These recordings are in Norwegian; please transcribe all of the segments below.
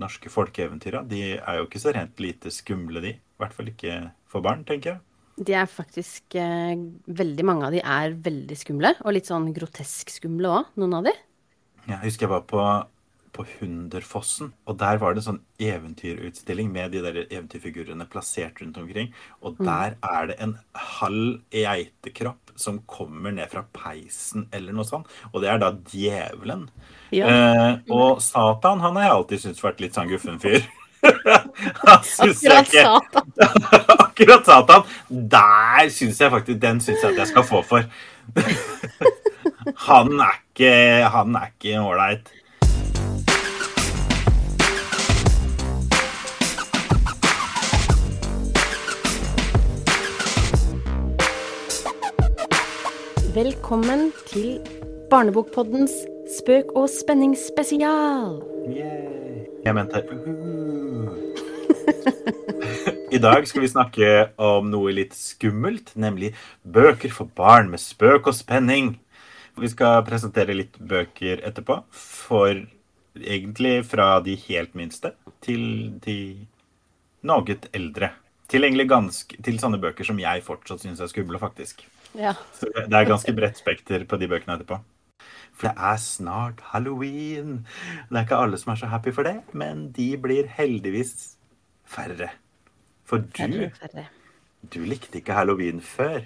norske folkeeventyra. De er jo ikke så rent lite skumle, de. I hvert fall ikke for barn, tenker jeg. De er faktisk eh, Veldig mange av de er veldig skumle. Og litt sånn grotesk skumle òg, noen av de. Jeg husker jeg var på, på Hunderfossen, og der var det sånn eventyrutstilling med de der eventyrfigurene plassert rundt omkring. Og der er det en halv geitekropp som kommer ned fra peisen eller noe sånt. Og det er da djevelen. Ja. Eh, og Satan, han har jeg alltid syntes vært litt sånn guffen fyr. Akkurat satan. Akkurat Satan. Der syns jeg faktisk Den syns jeg at jeg skal få for. han er ikke Han er ikke ålreit. Velkommen til Barnebokpoddens spøk- og spenningsspesial. Jeg mente uh. I dag skal vi snakke om noe litt skummelt, nemlig bøker for barn med spøk og spenning. Vi skal presentere litt bøker etterpå, for egentlig fra de helt minste til de noe eldre. Tilgjengelig ganske, til sånne bøker som jeg fortsatt syns er skumle, faktisk. Ja. Så det er ganske bredt spekter på de bøkene etterpå. For det er snart halloween. Det er ikke alle som er så happy for det, men de blir heldigvis færre. For du, du likte ikke halloween før.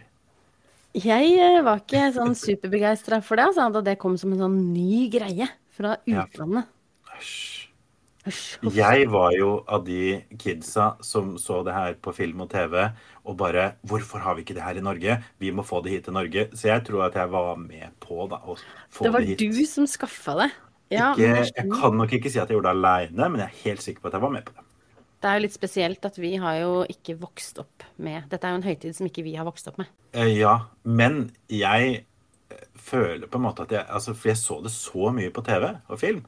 Jeg eh, var ikke sånn superbegeistra for det, altså, da det kom som en sånn ny greie fra utlandet. Æsj. Jeg var jo av de kidsa som så det her på film og TV og bare Hvorfor har vi ikke det her i Norge? Vi må få det hit til Norge. Så jeg tror at jeg var med på da, å få Det var det var du som skaffa det. Ja, ikke, jeg jeg kan nok ikke si at jeg gjorde det aleine, men jeg er helt sikker på at jeg var med på det. Det er jo litt spesielt at vi har jo ikke vokst opp med Dette er jo en høytid som ikke vi har vokst opp med. Eh, Ja, men jeg eh, føler på en måte at jeg altså, For jeg så det så mye på TV og film.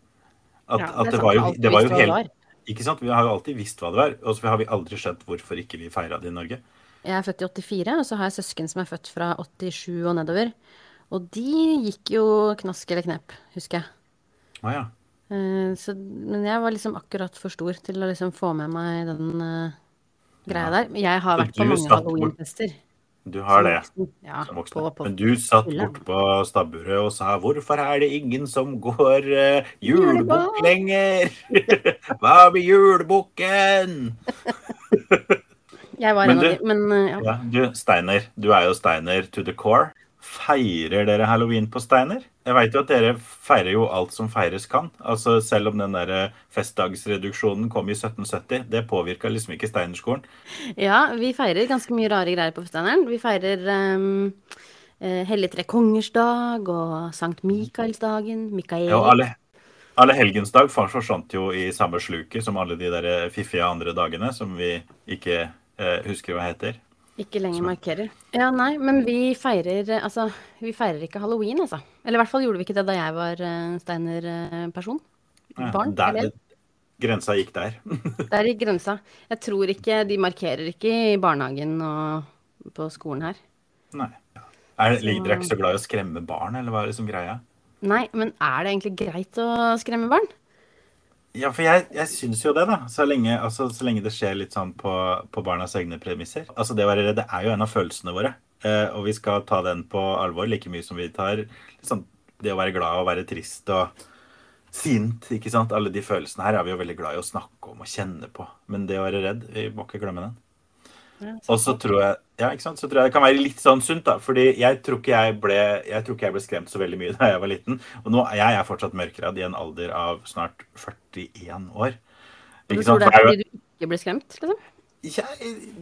At, Ja, at det var jo, det var jo helt. Ikke sant? Vi har jo alltid visst hva det var, og så har vi aldri skjønt hvorfor ikke vi feira det i Norge. Jeg er født i 84, og så har jeg søsken som er født fra 87 og nedover. Og de gikk jo knask eller knep, husker jeg. Ah, ja. Eh, så, men jeg var liksom akkurat for stor til å liksom få med meg den uh, greia Ja. der. Jeg har vært på mange halloweenfester. Du har det. Ja, som voksen. på, på, Men du satt bortpå på stabburet og sa 'Hvorfor er det ingen som går uh, julebukk Julebukk!» lenger?' 'Hva med julebukken?' Jeg var en av de, men eh, ja. Ja, du, Steiner. Du er jo Steiner to the core. Feirer dere halloween på Steiner? Jeg veit jo at dere feirer jo alt som feires kan. Altså Selv om den der eh, festdagsreduksjonen kom i 1770, det påvirka liksom ikke Steinerskolen. ja, vi feirer ganske mye rare greier på Steineren. Vi feirer um, Hellig tre kongers dag og Sankt Mikaelsdagen. Mikael. Ja, alle, alle helgensdag for- forsvant jo i samme sluket som alle de der eh, fiffige andre dagene som vi ikke uh, husker hva heter. Ikke lenger markerer. Ja, nei, men vi feirer eh, Altså, vi feirer ikke halloween, altså. Eller i hvert fall gjorde vi ikke det da jeg var uh, Steiner-person. Ja, Barn. der, eller? Grensa gikk der. Der gikk grensa. Jeg tror ikke De markerer ikke i barnehagen og på skolen her. Nei. Er, det- dere er ikke så glad i å skremme barn, eller hva er liksom greia? Nei, men er det egentlig greit å skremme barn? Ja, for jeg, jeg syns jo det, da. Så lenge, altså, så lenge det skjer litt sånn på, på barnas egne premisser. Altså, det å være redd det er jo en av følelsene våre. Eh, og vi skal ta den på alvor like mye som vi tar liksom, det å være glad og være trist og sint. ikke sant? Alle de følelsene her er vi jo veldig glad i å snakke om og kjenne på. Men det å være redd, vi må ikke glemme den. Og så tror jeg ja, ikke sant? Så tror jeg det kan være litt sånn sunt, da. Fordi jeg tror ikke jeg ble, jeg tror ikke jeg ble skremt så veldig mye da jeg var liten. Og nå er jeg er fortsatt mørkredd i en alder av snart 41 år. Du Ikke tror sant? det er fordi du ikke ble skremt? liksom? Ja,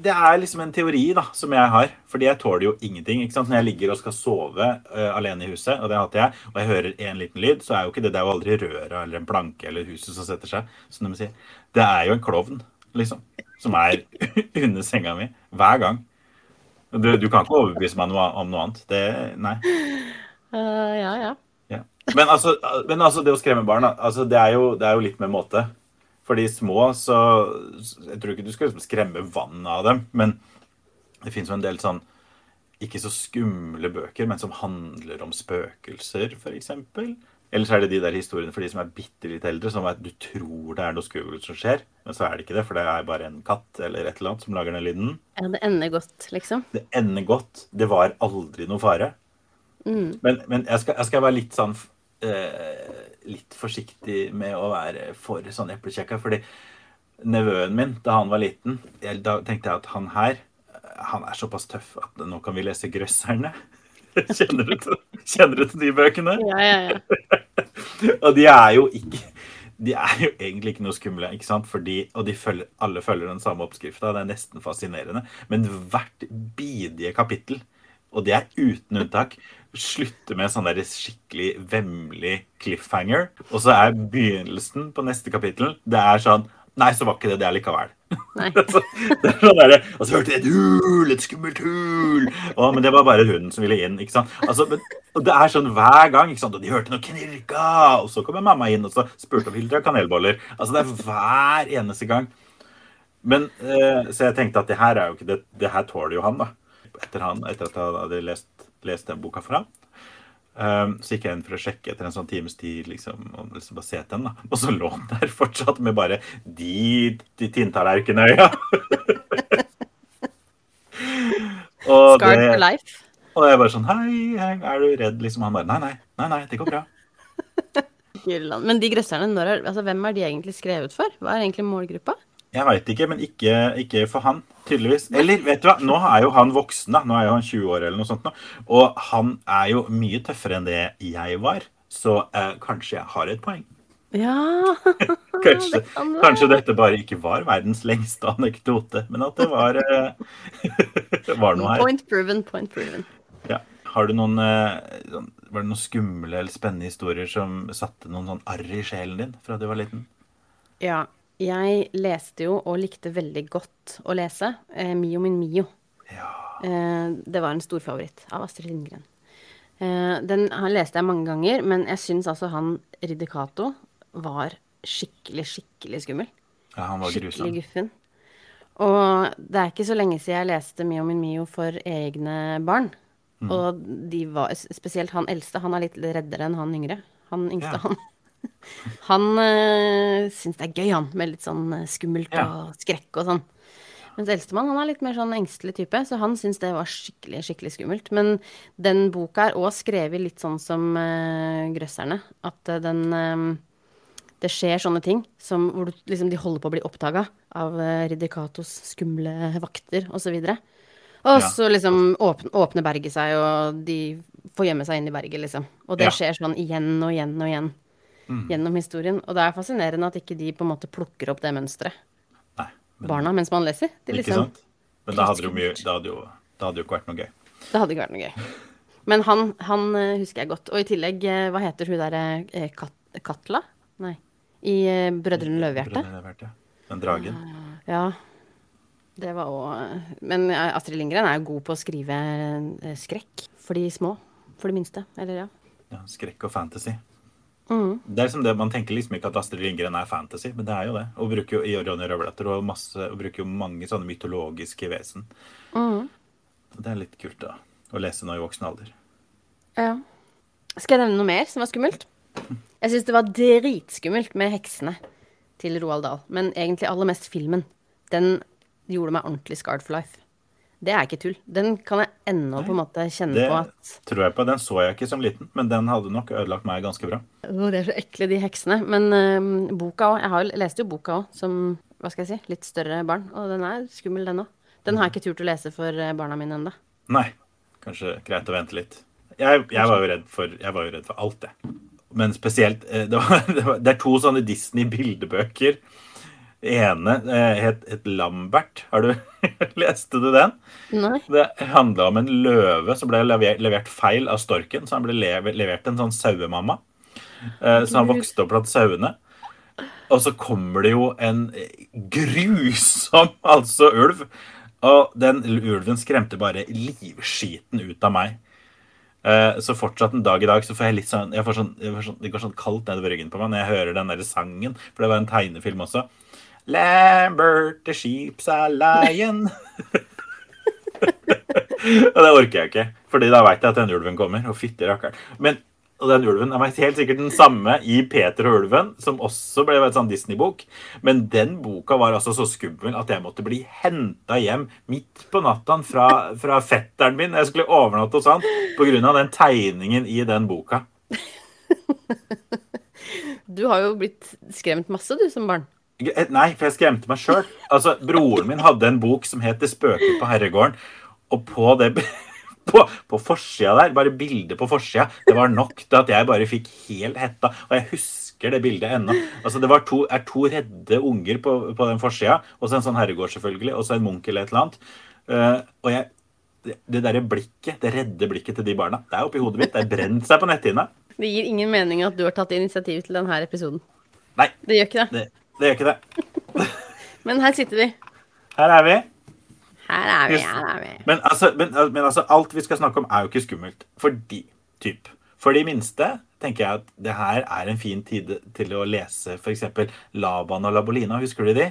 det er liksom en teori da, som jeg har. Fordi jeg tåler jo ingenting. ikke sant? Når jeg ligger og skal sove uh, alene i huset, og det hater jeg, og jeg hører en liten lyd, så er jo ikke det det er jo aldri røra eller en planke eller huset som setter seg. som de sier. Det er jo en klovn, liksom. Som er under senga mi. Hver gang. Du, du kan ikke overbevise meg noe, om noe annet. Det, nei. Uh, ja, ja. Ja. Men, altså, men altså, det å skremme barn, altså, det, er jo, det er jo litt med måte. For de små, så Jeg tror ikke du skal liksom skremme vann av dem, men det fins jo en del sånn ikke så skumle bøker, men som handler om spøkelser, f.eks. Eller så er det de der historiene for de som er bitte litt eldre, som er at du tror det er noe skummelt som skjer, men så er det ikke det, for det er bare en katt eller et eller annet som lager den lyden. Ja, det ender godt, liksom. Det ender godt. Det var aldri noe fare. Mm. Men, men jeg, skal, jeg skal være litt sånn eh, Litt forsiktig med å være for sånn eplekjekka, fordi nevøen min, da han var liten, jeg, da tenkte jeg at han her han er såpass tøff at nå kan vi lese 'Grøsserne'. Kjenner du til, kjenner du til de bøkene? Ja, ja, ja. Og de er jo ikke De er jo egentlig ikke noe skumle, ikke sant? Fordi, og de følger, alle følger den samme oppskrifta. Det er nesten fascinerende. Men hvert bidige kapittel, og det er uten unntak, slutter med sånn der skikkelig vemmelig cliffhanger. Og så er begynnelsen på neste kapittel Det er sånn Nei, så var ikke det det likevel. Nei. Det er sånn der, og så hørte jeg et hul, et skummelt hul. Å, men det var bare hunden som ville inn. ikke sant? Altså, men, og Det er sånn hver gang. ikke sant? Og de hørte noe knirka, og så kommer mamma inn og så spurte om Hildre har kanelboller. Altså, Det er hver eneste gang. Men, eh, Så jeg tenkte at det her er jo ikke det, det her tåler jo han, da. Etter, han, etter at jeg hadde lest, lest den boka for han. Um, så gikk jeg inn for å sjekke etter en sånn times tid, liksom, og liksom bare se til den. da. Og så lå den der fortsatt med bare de, de tinntallerkenøya. Scarred for life. og jeg bare sånn Hei, hei, er du redd? Liksom han bare Nei, nei, nei, nei det går bra. Men de grøsserne, når er, altså, hvem er de egentlig skrevet for? Hva er egentlig målgruppa? Jeg veit ikke, men ikke, ikke for han, tydeligvis. Eller, vet du hva, nå er jo han voksen, da. Nå er jo han 20 år eller noe sånt nå. Og han er jo mye tøffere enn det jeg var. Så eh, kanskje jeg har et poeng. Ja Kanskje, det kan kanskje dette bare ikke var verdens lengste anekdote, men at det var, eh, var noe her. Point proven, point proven. Ja. Har du noen, eh, sånn- var det noen skumle eller spennende historier som satte noen sånn arr i sjelen din fra du var liten? Ja. Jeg leste jo, og likte veldig godt å lese, eh, Mio min Mio. Ja. Eh, det var en storfavoritt av Astrid Lindgren. Eh, den leste jeg mange ganger, men jeg syns altså han Ridder Cato var skikkelig, skikkelig skummel. ja, han var Skikkelig grusom. guffen. Og det er ikke så lenge siden jeg leste Mio min Mio for egne barn. Mm. Og de var, spesielt han eldste, han er litt reddere enn han yngre. Han yngste, Ja. han. Han øh, syns det er gøy, han, med litt sånn eh, skummelt Ja. og skrekk og sånn. Mens eldstemann han er litt mer sånn engstelig type, så han syns det var skikkelig skikkelig skummelt. Men den boka er òg skrevet litt sånn som uh, 'Grøsserne'. At eh, den eh, Det skjer sånne ting som, hvor du, liksom, de holder på å bli oppdaga av uh, Ridder Katos skumle vakter osv. Og Ja. så liksom åpne, åpner berget seg, og de får gjemme seg inn i berget, liksom. Og det Ja. skjer sånn igjen og igjen og igjen Mm. gjennom historien. Og det er fascinerende at ikke de på en måte plukker opp det mønsteret, men, barna, mens man leser. De ikke liksom, sant? Men da hadde mye Det hadde jo, det hadde jo ikke vært noe gøy. Det hadde ikke vært noe gøy. Men han, han eh, husker jeg godt. Og i tillegg, eh, hva heter hun derre eh, Kat Katla? Nei. I Brødrene Løvehjerte. Brødrene Den dragen. Ja. Det var òg Men Astrid Lindgren er jo god på å skrive skrekk for de små. For de minste. Eller ja. Ja, skrekk og fantasy. Mhm. Det er liksom det, Man tenker liksom ikke at Astrid Lindgren er fantasy, men det er jo det. Og bruker jo Ronny Røvletter og, masse, og bruker jo mange sånne mytologiske vesen. Mm. Det er litt kult da, å lese nå i voksen alder. ja. Skal jeg nevne noe mer som var skummelt? Jeg syns det var dritskummelt med heksene til Roald Dahl. Men egentlig aller mest filmen. Den gjorde meg ordentlig scarred for life. Det er ikke tull. Den kan jeg ennå på en måte kjenne Det på at tror jeg på. Den så jeg ikke som liten, men den hadde nok ødelagt meg ganske bra. Oh, det er så ekle, de heksene. Men uh, boka òg. Jeg har, leste jo boka òg, som hva skal jeg si, litt større barn. Og den er skummel, den òg. Den har jeg ikke turt å lese for eh, barna mine ennå. Nei, kanskje greit å vente litt. Jeg, jeg, var, jo for, jeg var jo redd for alt, det. Men spesielt eh, det, var, det, var, det er to sånne Disney-bildebøker. Ene eh, het, het Lambert. Har du Leste du den? Nei. Det handla om en løve som ble levert, levert feil av storken. Så han ble lever, levert en sånn sauemamma. Eh, så han vokste opp blant sauene. Og så kommer det jo en grusom altså ulv. Og den ulven skremte bare livskiten ut av meg. Eh, Så fortsatt en dag i dag så får jeg litt sånn, jeg får sånn, jeg får sånn Det går sånn kaldt nedover ryggen på meg når jeg hører den der sangen. For det var en tegnefilm også. Lambert the sheep's a lion. Og det orker jeg ikke. Fordi da veit jeg at den ulven kommer. Og fytti rakkeren. Men Og den ulven er helt sikkert den samme i Peter og ulven, som også ble en sånn Disney-bok. Men den boka var altså så skummel at jeg måtte bli henta hjem midt på natta fra, fra fetteren min. Jeg skulle overnatte hos han pga. den tegningen i den boka. Du har jo blitt skremt masse, du, som barn. Eh, nei, for jeg skremte meg sjøl. Altså, broren min hadde en bok som het 'Det spøker på herregården'. Og på det på, på forsida der, bare bildet på forsida, det var nok til at jeg bare fikk helt hetta. Og jeg husker det bildet ennå. Altså, det var to, er to redde unger på, på den forsida, og så en sånn herregård, selvfølgelig, og så en munk eller et eller annet. Uh, og jeg det, det derre blikket, det redde blikket til de barna, det er oppi hodet mitt. Det er brent seg på netthinna. Det gir ingen mening at du har tatt initiativ til denne episoden. Nei. Det gjør ikke det. Det, det gjør ikke det. Men her sitter vi. Her er vi. Her er vi, her er vi. Men altså, men, men altså, alt vi skal snakke om, er jo ikke skummelt. Fordi, typ, for de minste tenker jeg at det her er en fin tid til å lese f.eks. Laban og Labolina. Husker du de?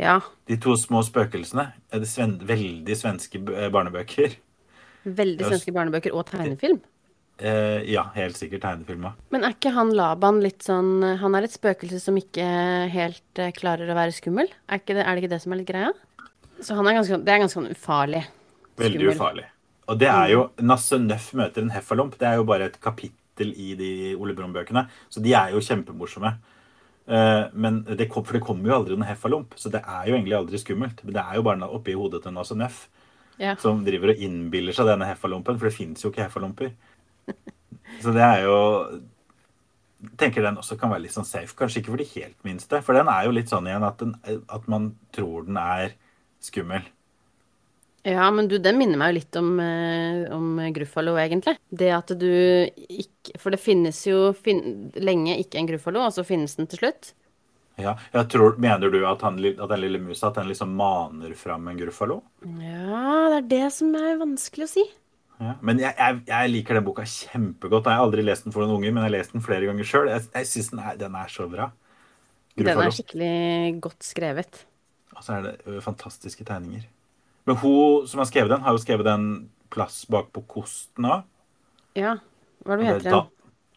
Ja. De to små spøkelsene. Er Det sven veldig svenske barnebøker. Veldig svenske barnebøker og tegnefilm. Eh, ja, helt sikkert tegnefilma. Men er ikke han Laban litt sånn Han er et spøkelse som ikke helt eh, klarer å være skummel? Er, det, er, det, ikke det som er litt greia? Så han er ganske, det er ganske ufarlig. ufarlig. Veldig ufarlig. Og det er jo Nasse Nøff møter en heffalomp. Det er jo bare et kapittel i de Ole Brumm-bøkene. Så de er jo kjempemorsomme. Uh, men det kom, for det kommer jo aldri noen heffalomp, så det er jo egentlig aldri skummelt. Men det er jo bare oppi hodet til Nasse Nøff ja. som driver og innbiller seg denne heffalompen, for det fins jo ikke heffalomper. Så det er jo tenker den også kan være litt sånn safe. Kanskje ikke for de helt minste. For den er jo litt sånn igjen at, den, at man tror den er skummel. Ja, men du, den minner meg jo litt om, eh, om Gruffalo, egentlig. Det at du ikke For det finnes jo fin, lenge ikke en Gruffalo, og så finnes den til slutt. Ja, jeg tror, Mener du at, han, at den lille musa at den liksom maner fram en Gruffalo? Ja, det er det som er vanskelig å si. Ja, men jeg, jeg, jeg, liker den boka kjempegodt. Jeg har aldri lest den for noen unger, men jeg har lest den flere ganger sjøl. Jeg, jeg syns den, den, er så bra. Gruffalo. Den er skikkelig godt skrevet. Og så er det fantastiske tegninger. Men hun som har skrevet den, har jo skrevet den plass bak på kosten òg. Ja. Hva er det hun heter igjen?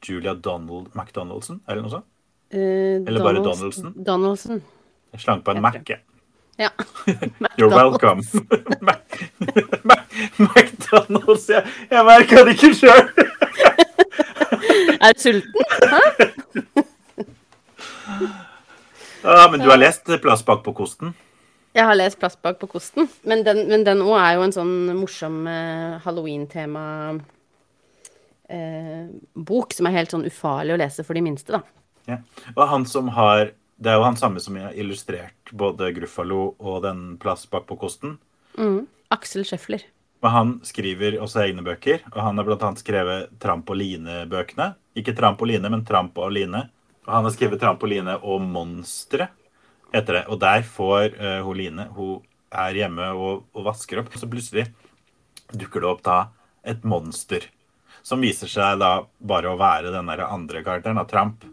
Julia Donald McDonaldson, eller noe sånt? Uh, eller bare Donaldson? Donaldson. Jeg slang på en Mac, jeg. Ja. You're welcome. McDonald's. Jeg, jeg merka det ikke sjøl. er du sulten? Hæ? Ja, men du har lest 'Plass bak på kosten'? Jeg har lest 'Plass bak på kosten', men den òg er jo en sånn morsom uh, halloween-tema uh, bok som er helt sånn ufarlig å lese for de minste, da. Ja. Og han som har det er jo han samme som har illustrert både Gruffalo og den Plass bak på kosten. Mm. Aksel Scheffler. Og han skriver også egne bøker, og han har bl.a. skrevet Trampoline-bøkene. Ikke Trampoline, men Trampoline. Og han har skrevet Trampoline og Monstre, heter det. Og der får uh, hun Line Hun er hjemme og, og vasker opp, og så plutselig dukker det opp da et monster. Som viser seg da bare å være den der andre karakteren, av Tramp,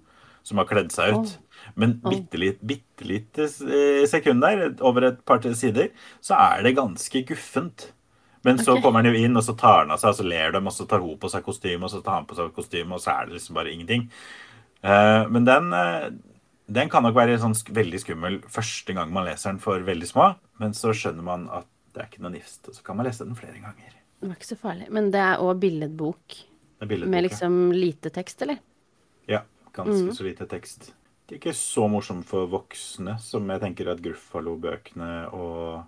som har kledd seg ut. Men bitte lite, bitte lite eh, sekund der, over et par sider, så er det ganske guffent. Men så okay. kommer han jo inn, og så tar han av seg, og så ler de, og så tar hun på seg kostyme, og så tar han på seg kostyme, og så er det liksom bare ingenting. Uh, men den, uh, den kan nok være sånn veldig skummel første gang man leser den for veldig små, men så skjønner man at det er ikke noe nifst, og så kan man lese den flere ganger. Det var ikke så farlig. Men det er òg billedbok, billedbok, med liksom lite tekst, eller? Ganske mm. så lite tekst det er ikke så morsomt for voksne som jeg tenker at Gruffalo-bøkene og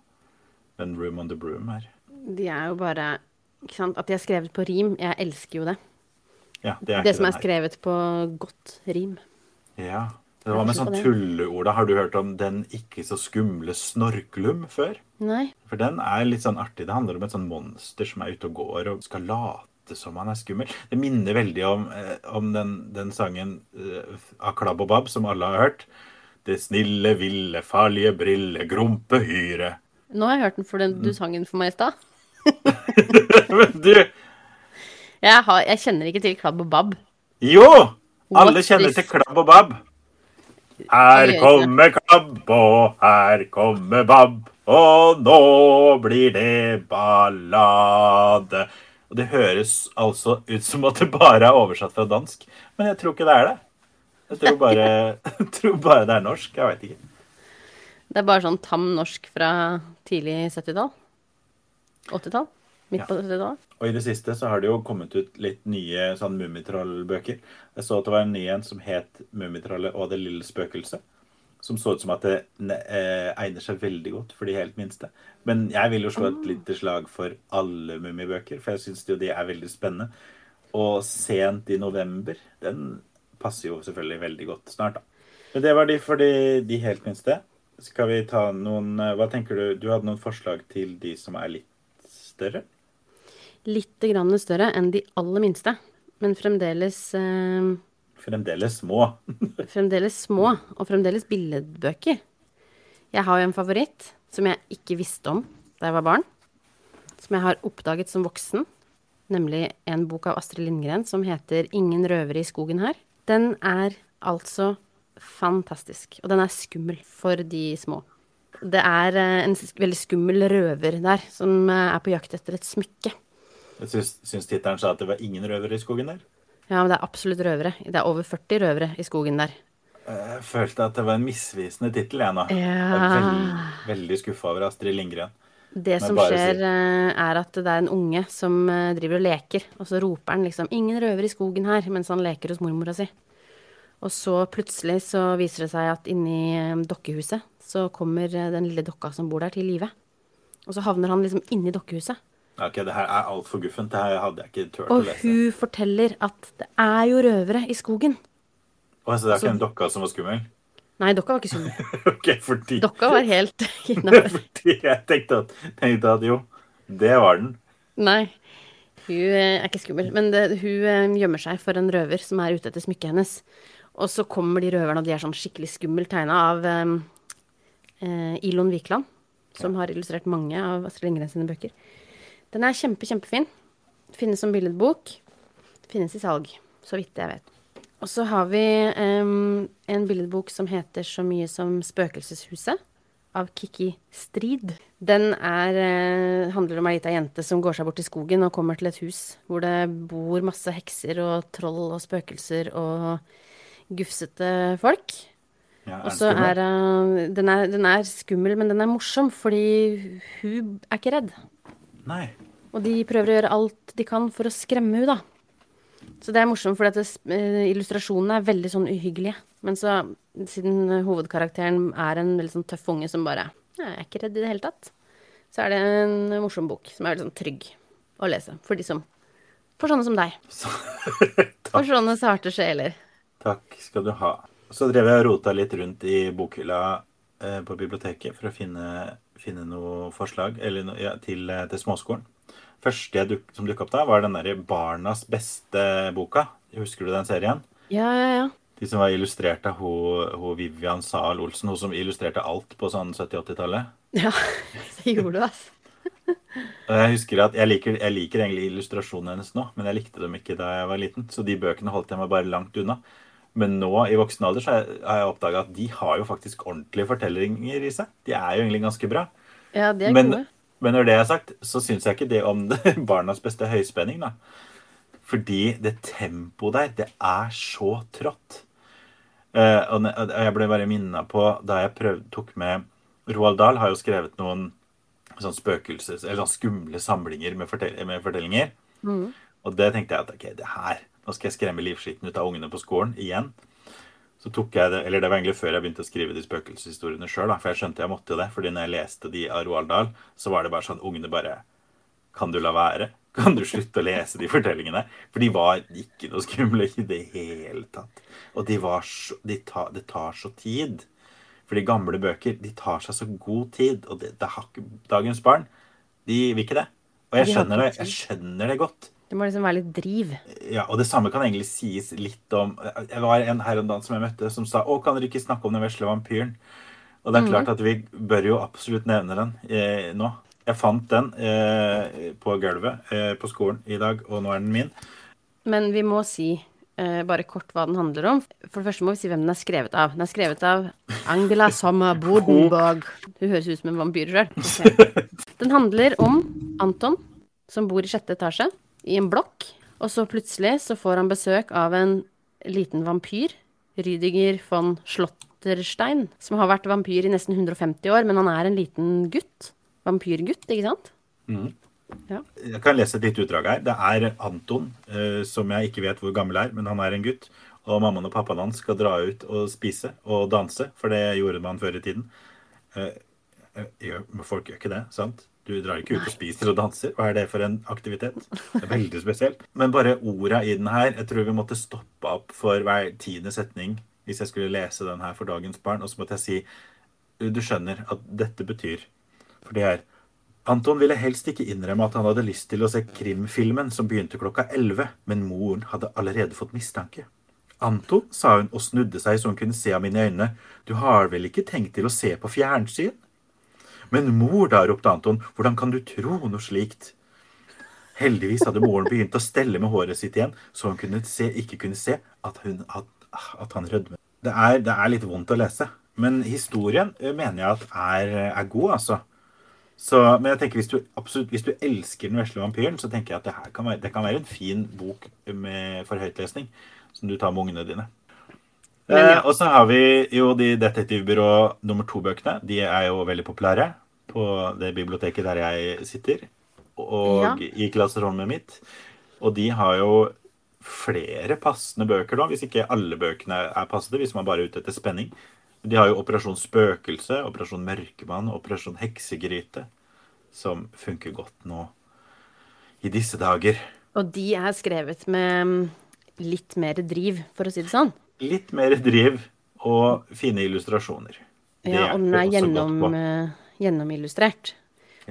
den Room on the Broom er. De er jo bare ikke sant? At de er skrevet på rim. Jeg elsker jo det. Ja, det, det som er skrevet på godt rim. Ja. Det var med sånn tulleord. Har du hørt om den ikke så skumle Snorklum før? Nei. For den er litt sånn artig. Det handler om et sånn monster som er ute og går og skal late som han er skummel. Det minner veldig om, eh, om den, den, sangen uh, av Klabb og Babb, som alle har hørt. Det snille, ville, farlige brille, grumpehyre. Nå har jeg hørt den for den, du sang den for meg i stad. Men du jeg, har, jeg, kjenner ikke til Klabb og Babb. Jo! Alle kjenner til Klabb og Babb. Her kommer Klabb, og her kommer Babb, og nå blir det ballade. Og det høres altså ut som at det bare er oversatt fra dansk, men jeg tror ikke det er det. Jeg tror bare, jeg tror bare det er norsk. Jeg veit ikke. Det er bare sånn tam norsk fra tidlig 70-tall? 80-tall? Midt Ja. på 70-tallet? Og i det siste så har det jo kommet ut litt nye sånn Mummitroll-bøker. Jeg så at det var en ny en som het 'Mummitrollet og det lille spøkelset'. Som så ut som at det eh, egner seg veldig godt for de helt minste. Men jeg vil jo slå et lite slag for alle mummibøker, for jeg syns jo de er veldig spennende. Og 'Sent i november', den passer jo selvfølgelig veldig godt snart, da. Men det var de for de, de helt minste. Skal vi ta noen eh, Hva tenker du? Du hadde noen forslag til de som er litt større? Litt grann større enn de aller minste, men fremdeles eh, Fremdeles små. Fremdeles små, og fremdeles billedbøker. Jeg har jo en favoritt som jeg ikke visste om da jeg var barn. Som jeg har oppdaget som voksen. Nemlig en bok av Astrid Lindgren som heter 'Ingen røvere i skogen her'. Den er altså fantastisk. Og den er skummel for de små. Det er eh, en veldig skummel røver der som eh, er på jakt etter et smykke. Jeg syns, syns tittelen sa at det var ingen røvere i skogen der. Ja, men det er absolutt røvere. Det er over 40 røvere i skogen der. Jeg følte at det var en misvisende tittel, jeg nå. Jeg Ja. er veldig, veldig skuffa over Astrid Lindgren. Det som skjer, eh, er at det er en unge som eh, driver og leker, og så roper han liksom 'ingen røver i skogen her', mens han leker hos mormora si. Og så plutselig så viser det seg at inni eh, dokkehuset så kommer den lille dokka som bor der, til live. Og så havner han liksom inni dokkehuset. Ok, det her er altfor guffent. Det her hadde jeg ikke turt å lese. Og hun forteller at det er jo røvere i skogen. Å, så det er ikke en dokka som var skummel? Nei, dokka var ikke skummel. ok, fordi, Dokka var helt innafor. jeg tenkte at, tenkte at jo, det var den. Nei, hun eh, er ikke skummel. Men det, hun eh, gjemmer seg for en røver som er ute etter smykket hennes. Og så kommer de røverne, og de er sånn skikkelig skummelt tegna av eh, eh, Ilon Wikland, som har illustrert mange av Astrid Lindgren sine bøker. Den er kjempe, kjempefin. Finnes som billedbok. Finnes i salg, så vidt jeg vet. Og så har vi um, en billedbok som heter så mye som Spøkelseshuset av Kikki Strid. Den er, uh, handler om ei lita jente som går seg bort i skogen og kommer til et hus hvor det bor masse hekser og troll og spøkelser og gufsete folk. Ja, Og så er uh, den, er den er skummel, men den er morsom fordi hun er ikke redd. Nei. Og de prøver å gjøre alt de kan for å skremme henne, da. Så det er morsomt, for illustrasjonene er veldig sånn uhyggelige. Men så, siden hovedkarakteren er en veldig sånn tøff unge som bare Jeg er ikke redd i det hele tatt. Så er det en morsom bok som er veldig sånn trygg å lese for de som For sånne som deg. For sånne sarte sjeler. Takk skal du ha. Så drev jeg og rota litt rundt i bokhylla eh, på biblioteket for å finne, finne noe forslag eller ja, til, eh, til småskolen. Første duk, som dukka opp da, var den derre Barnas beste-boka. Husker du den serien? Ja, ja, ja. De som var illustrert av ho, ho Vivian Zahl Olsen, hun som illustrerte alt på sånn 70-80-tallet. Ja, det gjorde du, altså. Jeg husker at jeg liker, jeg liker egentlig illustrasjonene hennes nå, men jeg likte dem ikke da jeg var liten. Så de bøkene holdt jeg meg bare langt unna. Men nå i voksen alder så har jeg- oppdaga at de har jo faktisk ordentlige fortellinger i seg. De er jo egentlig ganske bra. Ja, de er Men, gode. men når det er sagt, så syns jeg ikke det om det, barnas beste høyspenning, da. Fordi det tempoet der, det er så trått. Eh, og jeg ble bare minna på da jeg prøvde, tok med Roald Dahl har jo skrevet noen sånn spøkelses... Eller sånn skumle samlinger med, fortell, med fortellinger. Og det tenkte jeg at ok, det her Nå skal jeg skremme livskiten ut av ungene på skolen igjen. Så tok jeg det, eller Det var egentlig før jeg begynte å skrive de spøkelseshistoriene sjøl. For jeg skjønte jeg måtte det. fordi når jeg leste de av Roald Dahl, så var det bare sånn Ungene bare Kan du la være? Kan du slutte å lese de fortellingene? For de var ikke noe skumle i det hele tatt. Og de var så, de ta, det tar så tid. For de gamle bøker de tar seg så god tid. Og det, det har ikke dagens barn. De vil ikke det. Og jeg skjønner det, jeg skjønner det godt. Det må liksom være litt driv. Ja, og det samme kan egentlig sies litt om Jeg var en her om dagen som jeg møtte, som sa 'Å, kan dere ikke snakke om den vesle vampyren?' Og det er klart at vi bør jo absolutt nevne den eh, nå. Jeg fant den eh, på gulvet eh, på skolen i dag, og nå er den min. Men vi må si eh, bare kort hva den handler om. For det første må vi si hvem den er skrevet av. Den er skrevet av Angela Sommer Bodenborg. Hun høres ut som en vampyr sjøl. Den handler om Anton, som bor i sjette etasje i en blokk. Og så plutselig så får han besøk av en liten vampyr. Rydiger von Slotterstein, som har vært vampyr i nesten 150 år, men han er en liten gutt. Vampyrgutt, ikke sant? Ja. Jeg kan lese et lite utdrag her. Det er Anton, eh, som jeg ikke vet hvor gammel er, men han er en gutt. Og mammaen og pappaen hans skal dra ut og spise og danse, for det gjorde man før i tiden. Eh, eh, folk gjør ikke det, sant? Du drar ikke ut og spiser og danser. Hva er det for en aktivitet? Det er veldig spesielt. Men bare orda i den her Jeg tror vi måtte stoppe opp for hver tiende setning hvis jeg skulle lese den her for dagens barn. Og så måtte jeg si Du skjønner at dette betyr For det er Anton ville helst ikke innrømme at han hadde lyst til å se krimfilmen som begynte klokka 11, men moren hadde allerede fått mistanke. Anton, sa hun og snudde seg så hun kunne se ham inn i øynene, du har vel ikke tenkt til å se på fjernsyn? Men mor da, ropte Anton, hvordan kan du tro noe slikt? Heldigvis hadde moren begynt å stelle med håret sitt igjen, så hun kunne se, ikke kunne se at, hun, at, at han rødmet. Det det er litt vondt å lese, men historien eh, mener jeg at er, er god, altså. Så, men jeg tenker hvis du, absolutt, hvis du elsker Den vesle vampyren, så tenker jeg at det kan være, det kan være en fin bok med, for høytlesning som du tar med ungene dine. Ja. Eh, og så har vi jo de Detektivbyrå nummer to-bøkene. De er jo veldig populære på det biblioteket der jeg sitter, og Ja. i klasserommet mitt. Og de har jo flere passende bøker da, hvis ikke alle bøkene er passende, hvis man bare er ute etter spenning. De har jo Operasjon Spøkelse, Operasjon Mørkemann, Operasjon Heksegryte, som funker godt nå i disse dager. Og de er skrevet med mm, litt mer driv, for å si det sånn. Litt mer driv og fine illustrasjoner. Det Ja, og den er gjennom, gjennomillustrert. eh, gjennomillustrert.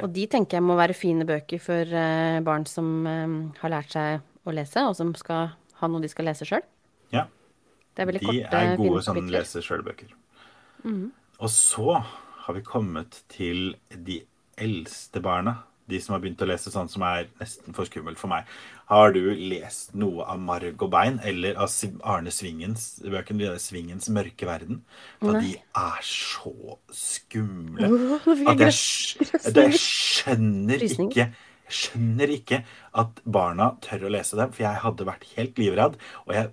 Og de tenker jeg må være fine bøker for eh, barn som eh, har lært seg å lese, og som skal ha noe de skal lese sjøl. Ja, Det er veldig de korte, er gode som leser lese sjøl-bøker. Mhm. Og så har vi kommet til de eldste barna. De som har begynt å lese sånn som er nesten for skummelt for meg. Har du lest noe av Marg og Bein eller av Arne Svingens bøkene? Svingens mørke verden? For Nei. de er så skumle. At jeg, jeg skjønner ikke jeg skjønner ikke at barna tør å lese dem, for jeg hadde vært helt livredd. Og jeg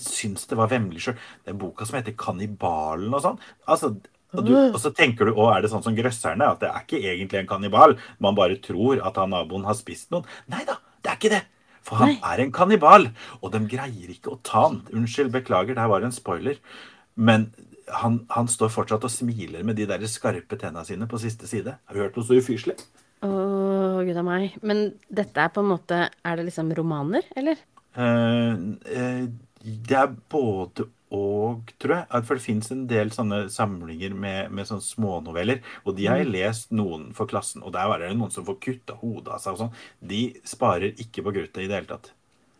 syns det var vemmelig sjøl. Den boka som heter 'Kannibalen' og sånn. Altså, og, du, og så tenker du og er det sånn som 'Grøsserne'? At det er ikke egentlig en kannibal. Man bare tror at han naboen har spist noen. Nei da, det er ikke det. For han Nei. er en kannibal. Og de greier ikke å ta han. Unnskyld, beklager, det her var en spoiler. Men han, han står fortsatt og smiler med de der skarpe tenna sine på siste side. Har du hørt noe så ufyselig? Å, gud a meg. Men dette er på en måte Er det liksom romaner, eller? Eh, eh, det er både og, tror jeg. For det fins en del sånne samlinger med, med sånne smånoveller. Og de har jeg lest noen for klassen. Og der var det noen som får kutta hodet av seg og sånn. De sparer ikke på kruttet i det hele tatt.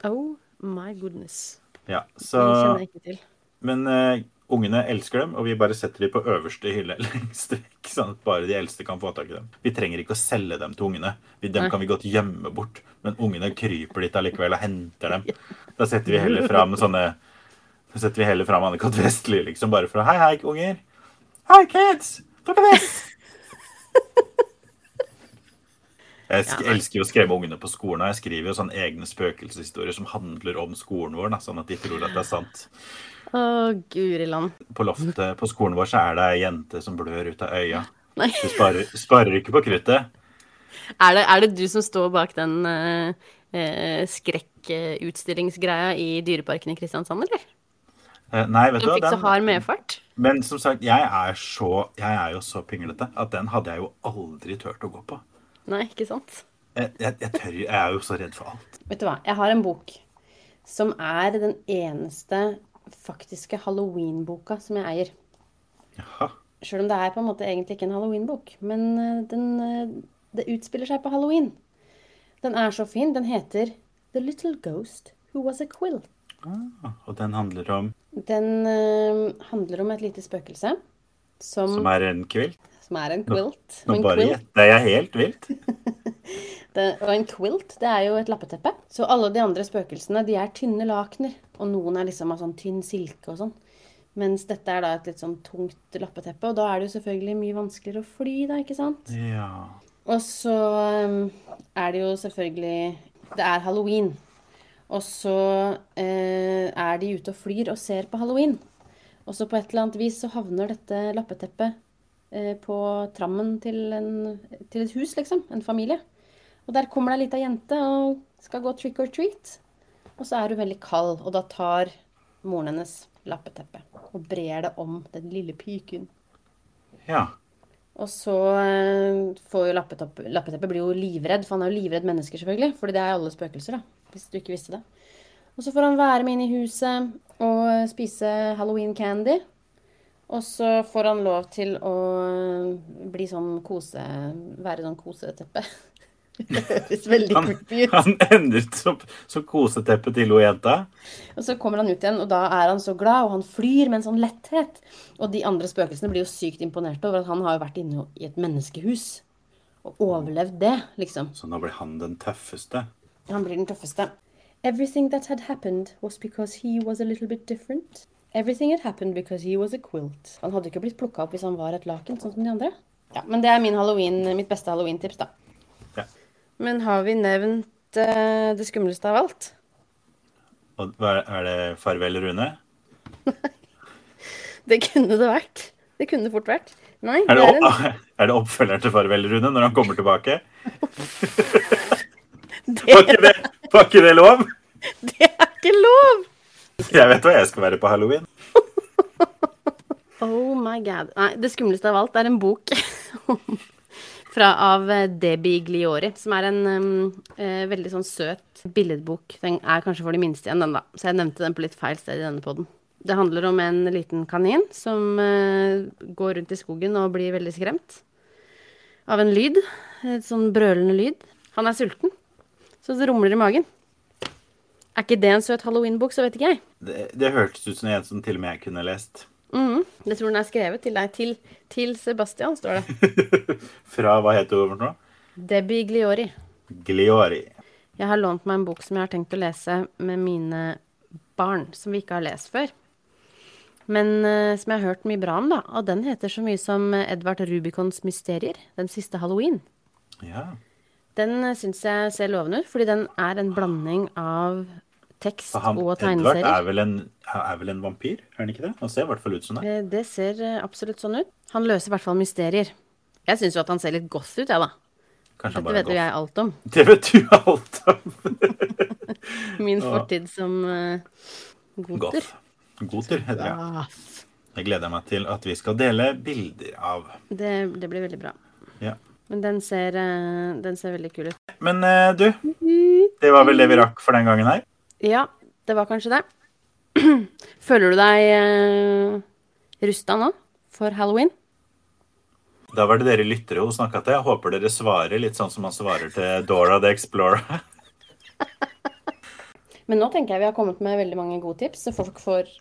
Oh my goodness. Ja, Det kjenner jeg ikke til. Men uh, ungene elsker dem, og vi bare setter dem på øverste hylle lengst vekk, sånn at bare de eldste kan få tak i dem. Vi trenger ikke å selge dem til ungene. Vi, dem Nei. kan vi godt gjemme bort. Men ungene kryper dit allikevel og henter dem. Da setter vi heller fram sånne Da setter vi heller fram Anne-Kat. Vestli, liksom, bare for å Hei, hei, unger. Hei, kids! Look at this! Jeg Ja. elsker jo å skremme ungene på skolen, og jeg skriver jo sånne egne spøkelseshistorier som handler om skolen vår, da, sånn at de tror at det er sant. Å, guri land. På loftet på skolen vår så er det ei jente som blør ut av øya. Nei. Du sparer, sparer ikke på kruttet. Er det, er det du som står bak den uh, skrekkutstillingsgreia i Dyreparken i Kristiansand, eller? Eh, Nei, vet du Den fikk så hard medfart? men som sagt, jeg er, så, jeg er jo så pinglete at den hadde jeg jo aldri turt å gå på. Nei, ikke sant? Jeg, jeg, jeg, tør, jeg er jo så redd for alt. Vet du hva, jeg har en bok som er den eneste faktiske halloween-boka som jeg eier. Jaha. Sjøl om det er på en måte egentlig ikke en halloween-bok. Men eh, den, eh, det utspiller seg på halloween. Den er så fin. Den heter The Little Ghost Who Was a Quill. Ah, og den handler om Den uh, handler om et lite spøkelse som, Som er en kvilt. som er en quilt. Nå nå en bare gjetter jeg helt vilt. det, og en quilt, det er jo et lappeteppe. Så alle de andre spøkelsene, de er tynne lakener. Og noen er liksom av sånn tynn silke og sånn. Mens dette er da et litt sånn tungt lappeteppe, og da er det jo selvfølgelig mye vanskeligere å fly, da, ikke sant? Ja. Og så um, er det jo selvfølgelig Det er halloween. Og så eh, er de ute og flyr og ser på halloween. Og så på et eller annet vis så havner dette lappeteppet eh, på trammen til, en, til et hus, liksom. En familie. Og der kommer det ei lita jente og skal gå trick or treat. Og så er hun veldig kald, og da tar moren hennes lappeteppet og brer det om den lille piken. Ja. Og så eh, får jo lappeteppet blir jo livredd, for han er jo livredd mennesker, selvfølgelig. Fordi det er alle spøkelser, da. Hvis du ikke visste det. Og så får han være med inn i huset og spise halloween candy. Og så får han lov til å bli sånn kose... Være sånn koseteppe. Det høres veldig Han, creepy ut. han ender som, som koseteppe til hun jenta. Og så kommer han ut igjen, og da er han så glad, og han flyr med en sånn letthet. Og de andre spøkelsene blir jo sykt imponerte over at han har jo vært inne i et menneskehus. Og overlevd det, liksom. Så nå blir han den tøffeste. Han blir den tøffeste. Everything that had happened was because he was a little bit different. Everything had happened because he was a quilt. Han hadde ikke blitt plukka opp hvis han var et laken, sånn som de andre. Ja, Men det er min halloween, mitt beste halloween-tips, da. Men har vi nevnt uh, det skumleste av alt? Og er, det Farvel, Rune? Det kunne det vært. Det kunne det fort vært. Nei, Er det det, er en er det oppfølgeren til Farvel, Rune, når han kommer tilbake? det, Var ikke det, var ikke det lov? det er ikke lov! Jeg vet hva jeg skal være på halloween. Oh my god. Nei, det skumleste av alt er en bok fra, av eh, Debbie Gliori, som er en um, uh, veldig sånn søt billedbok. Den er kanskje for de minste igjen, den da. Så jeg nevnte den på litt feil sted i denne podden. Det handler om en liten kanin som uh, går rundt i skogen og blir veldig skremt av en lyd. Et sånn brølende lyd. Han er sulten, så det rumler i magen. Er ikke det en søt halloweenbok, så vet ikke jeg. Det, det hørtes ut som en som til og med jeg kunne lest. Mhm. det tror den er skrevet til deg. Til, til Sebastian, står det. Fra hva heter hun noe? Debbie Gliori. Gliori. Jeg har lånt meg en bok som jeg har tenkt å lese med mine barn, som vi ikke har lest før. Men uh, som jeg har hørt mye bra om, da. Og den heter så mye som Edvard Rubicons mysterier. Den siste halloween. Ja. Den uh, syns jeg ser lovende ut, fordi den er en blanding av tekst Han, og Edvard tegneserier. er vel, en, er vel en vampyr, er han ikke det? Han ser i hvert fall ut som det. Eh, Det ser eh, absolutt sånn ut. Han løser i hvert fall mysterier. Jeg syns jo at han ser litt goth ut, jeg, da. Kanskje Dette vet jo jeg alt om. Det vet du alt om. Min fortid som uh, goter. Goter heter det. ja. Ah, Jeg gleder meg til at vi skal dele bilder av. det, det blir veldig bra. Ja. Men den ser, den ser veldig kul ut. Men du, det var vel det vi rakk for den gangen her. Ja, det var kanskje det. Føler du deg eh, rusta nå for halloween? Da var det dere lyttere hun snakka til. Jeg håper dere svarer litt sånn som man svarer til Dora the Explorer. Men nå tenker jeg vi har kommet med veldig mange gode tips, så folk får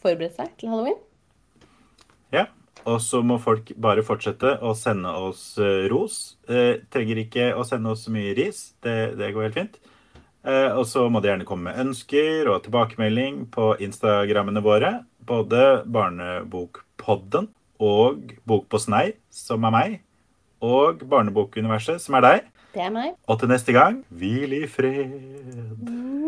forberedt seg til halloween. Ja. Og så må folk bare fortsette å sende oss eh, ros. Eh, trenger ikke å sende oss så mye ris. Det, det går helt fint. Eh, og så må de gjerne komme med ønsker og tilbakemelding på Instagrammene våre. Både Barnebokpodden og Bok på snei, som er meg. Og Barnebokuniverset, som er deg. Det er meg. Og til neste gang hvil i fred. Mm.